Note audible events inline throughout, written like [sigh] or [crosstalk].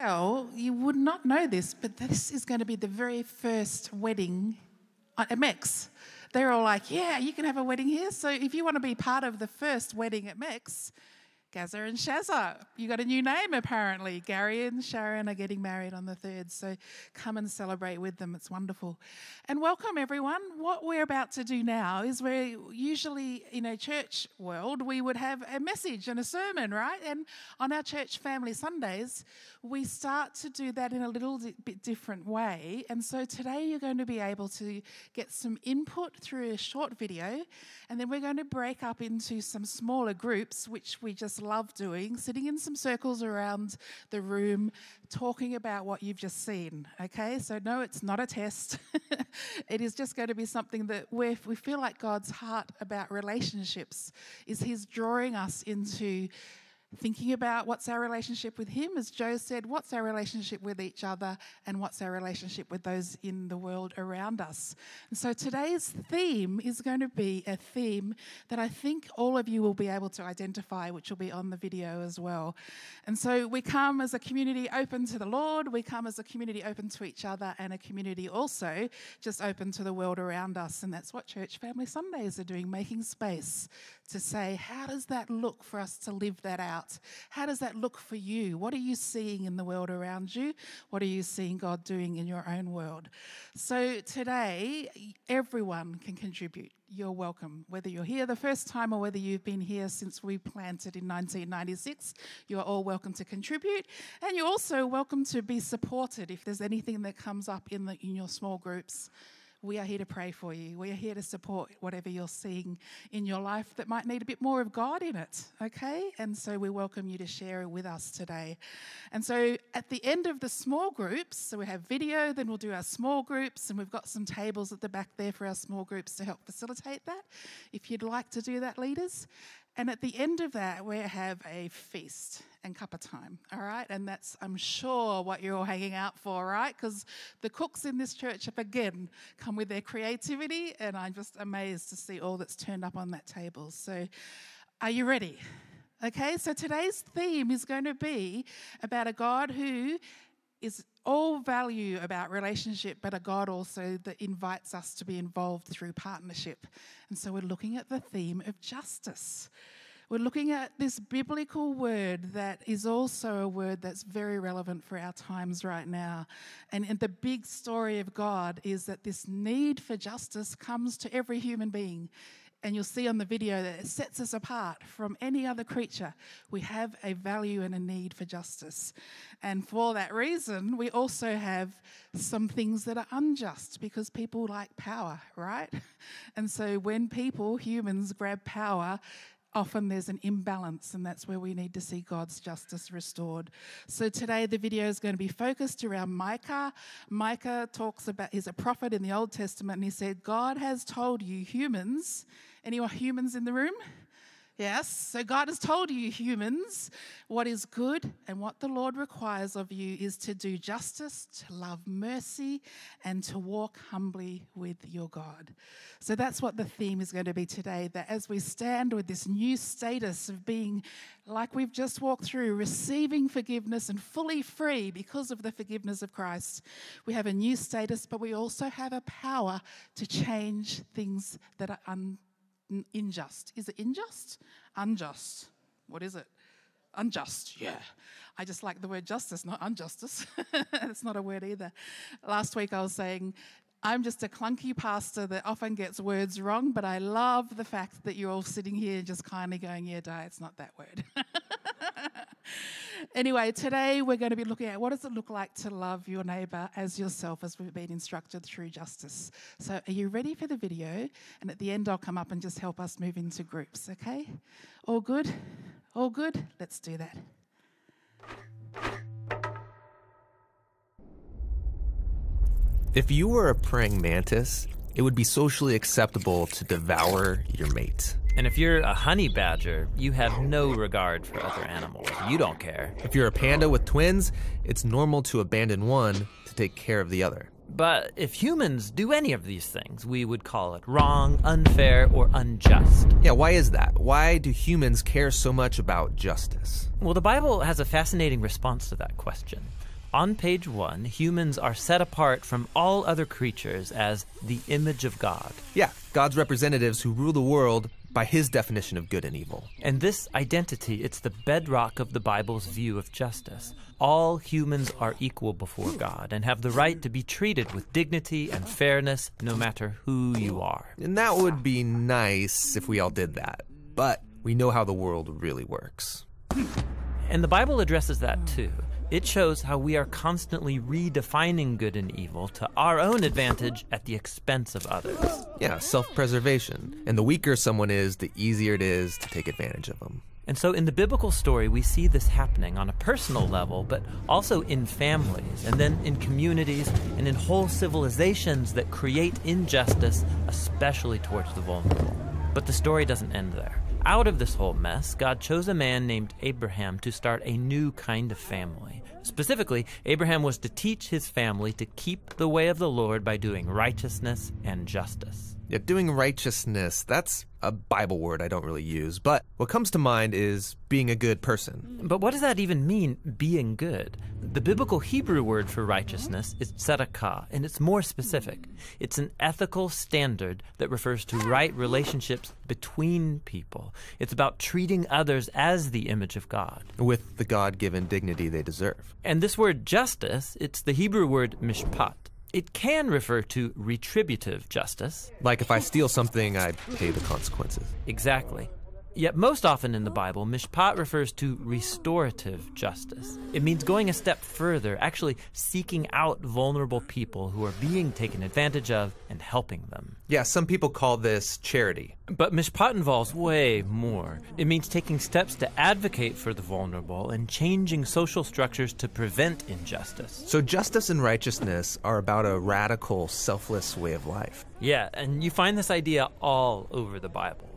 Well, you would not know this, but this is going to be the very first wedding at MEX. They're all like, yeah, you can have a wedding here. So if you want to be part of the first wedding at MEX, Gaza and Shazza. You got a new name apparently. Gary and Sharon are getting married on the 3rd, so come and celebrate with them. It's wonderful. And welcome everyone. What we're about to do now is we're usually in a church world, we would have a message and a sermon, right? And on our church family Sundays, we start to do that in a little bit different way. And so today you're going to be able to get some input through a short video, and then we're going to break up into some smaller groups, which we just love doing, sitting in some circles around the room, talking about what you've just seen. Okay, so no, it's not a test. [laughs] it is just going to be something that we we feel like God's heart about relationships is He's drawing us into thinking about what's our relationship with Him, as Joe said, what's our relationship with each other, and what's our relationship with those in the world around us. And so today's theme is going to be a theme that I think all of you will be able to identify, which will be on the video as well. And so we come as a community open to the Lord, we come as a community open to each other, and a community also just open to the world around us. And that's what Church Family Sundays are doing, making space to say, how does that look for us to live that out? How does that look for you? What are you seeing in the world around you? What are you seeing God doing in your own world? So today, everyone can contribute. You're welcome. Whether you're here the first time or whether you've been here since we planted in 1996, you are all welcome to contribute. And you're also welcome to be supported if there's anything that comes up in, the, in your small groups we are here to pray for you. We are here to support whatever you're seeing in your life that might need a bit more of God in it, okay? And so we welcome you to share it with us today. And so at the end of the small groups, so we have video, then we'll do our small groups, and we've got some tables at the back there for our small groups to help facilitate that. If you'd like to do that, leaders. And at the end of that, we have a feast and cuppa time, all right? And that's, I'm sure, what you're all hanging out for, right? Because the cooks in this church have again come with their creativity, and I'm just amazed to see all that's turned up on that table. So, are you ready? Okay, so today's theme is going to be about a God who is all value about relationship, but a God also that invites us to be involved through partnership. And so we're looking at the theme of justice. We're looking at this biblical word that is also a word that's very relevant for our times right now. And, and the big story of God is that this need for justice comes to every human being and you'll see on the video that it sets us apart from any other creature. We have a value and a need for justice. And for that reason, we also have some things that are unjust because people like power, right? [laughs] And so when people, humans, grab power, often there's an imbalance, and that's where we need to see God's justice restored. So today the video is going to be focused around Micah. Micah talks about, he's a prophet in the Old Testament, and he said, God has told you, humans, any humans in the room? Yes, so God has told you, humans, what is good and what the Lord requires of you is to do justice, to love mercy, and to walk humbly with your God. So that's what the theme is going to be today. That as we stand with this new status of being, like we've just walked through, receiving forgiveness and fully free because of the forgiveness of Christ, we have a new status, but we also have a power to change things that are unjust unjust. Is it unjust? Unjust. What is it? Unjust, yeah. I just like the word justice, not injustice. [laughs] it's not a word either. Last week I was saying, I'm just a clunky pastor that often gets words wrong, but I love the fact that you're all sitting here just kindly going, yeah, Di, it's not that word. [laughs] anyway, today we're going to be looking at what does it look like to love your neighbour as yourself, as we've been instructed through justice. So, are you ready for the video? And at the end, I'll come up and just help us move into groups, okay? All good? All good? Let's do that. If you were a praying mantis, it would be socially acceptable to devour your mate. And if you're a honey badger, you have no regard for other animals. You don't care. If you're a panda with twins, it's normal to abandon one to take care of the other. But if humans do any of these things, we would call it wrong, unfair, or unjust. Yeah, why is that? Why do humans care so much about justice? Well, the Bible has a fascinating response to that question. On page one, humans are set apart from all other creatures as the image of God. Yeah, God's representatives who rule the world by his definition of good and evil. And this identity, it's the bedrock of the Bible's view of justice. All humans are equal before God and have the right to be treated with dignity and fairness no matter who you are. And that would be nice if we all did that. But we know how the world really works. And the Bible addresses that too. It shows how we are constantly redefining good and evil to our own advantage at the expense of others. Yeah, self preservation. And the weaker someone is, the easier it is to take advantage of them. And so in the biblical story, we see this happening on a personal level, but also in families, and then in communities, and in whole civilizations that create injustice, especially towards the vulnerable. But the story doesn't end there. Out of this whole mess, God chose a man named Abraham to start a new kind of family. Specifically, Abraham was to teach his family to keep the way of the Lord by doing righteousness and justice. Yeah, doing righteousness, that's a Bible word I don't really use, but what comes to mind is being a good person. But what does that even mean, being good? The biblical Hebrew word for righteousness is tzedakah, and it's more specific. It's an ethical standard that refers to right relationships between people. It's about treating others as the image of God. With the God given dignity they deserve. And this word justice, it's the Hebrew word mishpat. It can refer to retributive justice. Like if I steal something, I pay the consequences. Exactly. Yet, most often in the Bible, mishpat refers to restorative justice. It means going a step further, actually seeking out vulnerable people who are being taken advantage of and helping them. Yeah, some people call this charity. But mishpat involves way more. It means taking steps to advocate for the vulnerable and changing social structures to prevent injustice. So, justice and righteousness are about a radical, selfless way of life. Yeah, and you find this idea all over the Bible.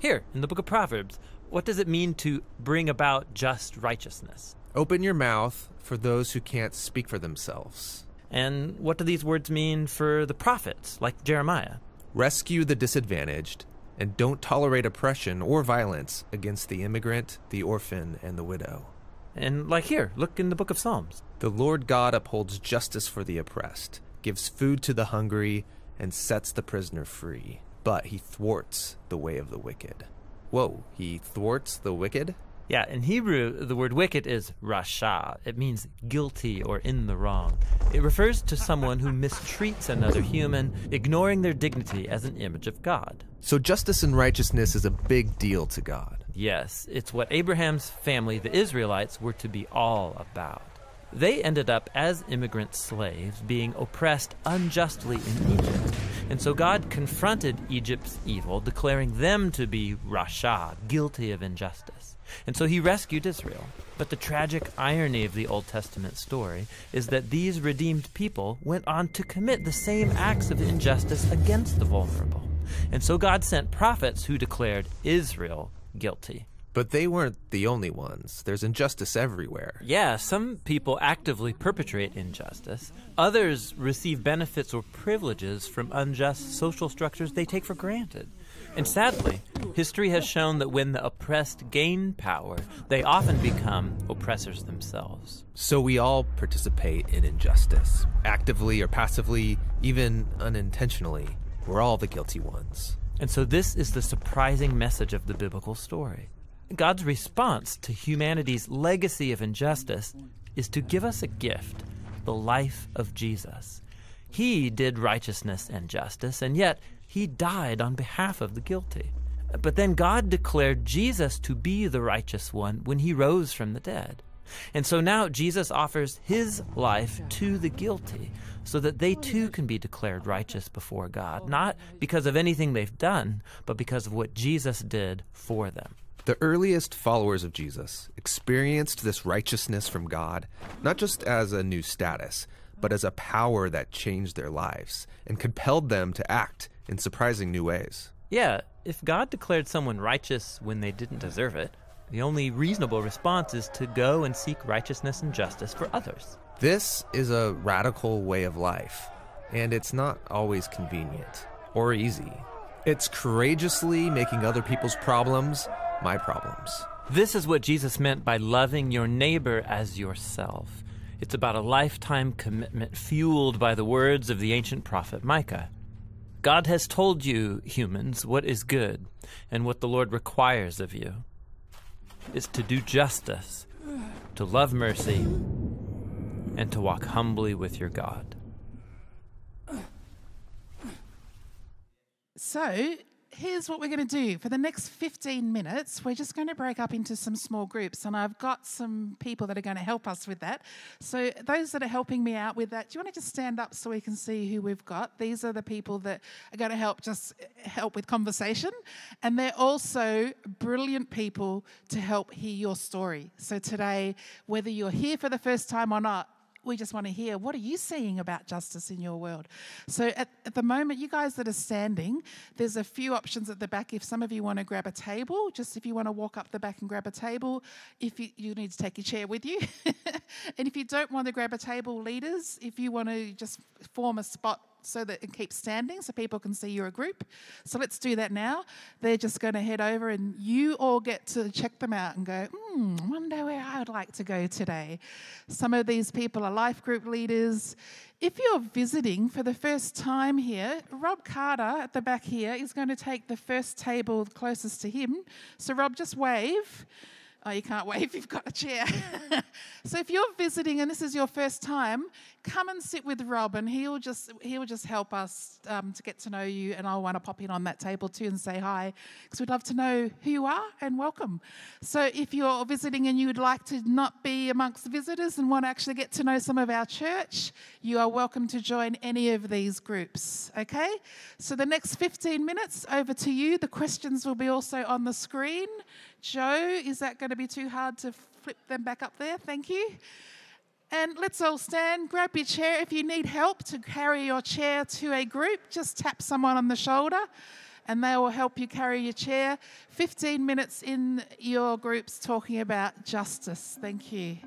Here in the book of Proverbs, what does it mean to bring about just righteousness? Open your mouth for those who can't speak for themselves. And what do these words mean for the prophets, like Jeremiah? Rescue the disadvantaged, and don't tolerate oppression or violence against the immigrant, the orphan, and the widow. And like here, look in the book of Psalms. The Lord God upholds justice for the oppressed, gives food to the hungry, and sets the prisoner free but he thwarts the way of the wicked. Whoa, he thwarts the wicked? Yeah, in Hebrew, the word wicked is rasha. It means guilty or in the wrong. It refers to someone who mistreats another human, ignoring their dignity as an image of God. So justice and righteousness is a big deal to God. Yes, it's what Abraham's family, the Israelites, were to be all about. They ended up as immigrant slaves, being oppressed unjustly in Egypt. And so God confronted Egypt's evil, declaring them to be Rasha, guilty of injustice. And so he rescued Israel. But the tragic irony of the Old Testament story is that these redeemed people went on to commit the same acts of injustice against the vulnerable. And so God sent prophets who declared Israel guilty. But they weren't the only ones. There's injustice everywhere. Yeah, some people actively perpetrate injustice. Others receive benefits or privileges from unjust social structures they take for granted. And sadly, history has shown that when the oppressed gain power, they often become oppressors themselves. So we all participate in injustice, actively or passively, even unintentionally. We're all the guilty ones. And so this is the surprising message of the biblical story. God's response to humanity's legacy of injustice is to give us a gift the life of Jesus. He did righteousness and justice, and yet he died on behalf of the guilty. But then God declared Jesus to be the righteous one when he rose from the dead. And so now Jesus offers his life to the guilty so that they too can be declared righteous before God, not because of anything they've done, but because of what Jesus did for them. The earliest followers of Jesus experienced this righteousness from God not just as a new status, but as a power that changed their lives and compelled them to act in surprising new ways. Yeah, if God declared someone righteous when they didn't deserve it, the only reasonable response is to go and seek righteousness and justice for others. This is a radical way of life. And it's not always convenient or easy. It's courageously making other people's problems my problems. This is what Jesus meant by loving your neighbor as yourself. It's about a lifetime commitment fueled by the words of the ancient prophet Micah. God has told you, humans, what is good and what the Lord requires of you is to do justice, to love mercy, and to walk humbly with your God. So, here's what we're going to do. For the next 15 minutes, we're just going to break up into some small groups, and I've got some people that are going to help us with that. So, those that are helping me out with that, do you want to just stand up so we can see who we've got? These are the people that are going to help just help with conversation, and they're also brilliant people to help hear your story. So, today, whether you're here for the first time or not, we just want to hear what are you seeing about justice in your world? So at, at, the moment you guys that are standing there's a few options at the back. If some of you want to grab a table just if you want to walk up the back and grab a table if you, you need to take your chair with you. [laughs] And if you don't want to grab a table leaders if you want to just form a spot so that it keeps standing so people can see you're a group. So let's do that now. They're just going to head over and you all get to check them out and go, hmm, wonder where I would like to go today. Some of these people are life group leaders. If you're visiting for the first time here, Rob Carter at the back here is going to take the first table closest to him. So, Rob, just wave. Oh, you can't wave, you've got a chair. [laughs] so if you're visiting and this is your first time, come and sit with Rob and he'll just he'll just help us um, to get to know you and I'll want to pop in on that table too and say hi because we'd love to know who you are and welcome. So if you're visiting and you would like to not be amongst visitors and want to actually get to know some of our church, you are welcome to join any of these groups, okay? So the next 15 minutes over to you. The questions will be also on the screen. Joe, is that going to be too hard to flip them back up there? Thank you. And let's all stand, grab your chair. If you need help to carry your chair to a group, just tap someone on the shoulder and they will help you carry your chair. 15 minutes in your groups talking about justice. Thank you.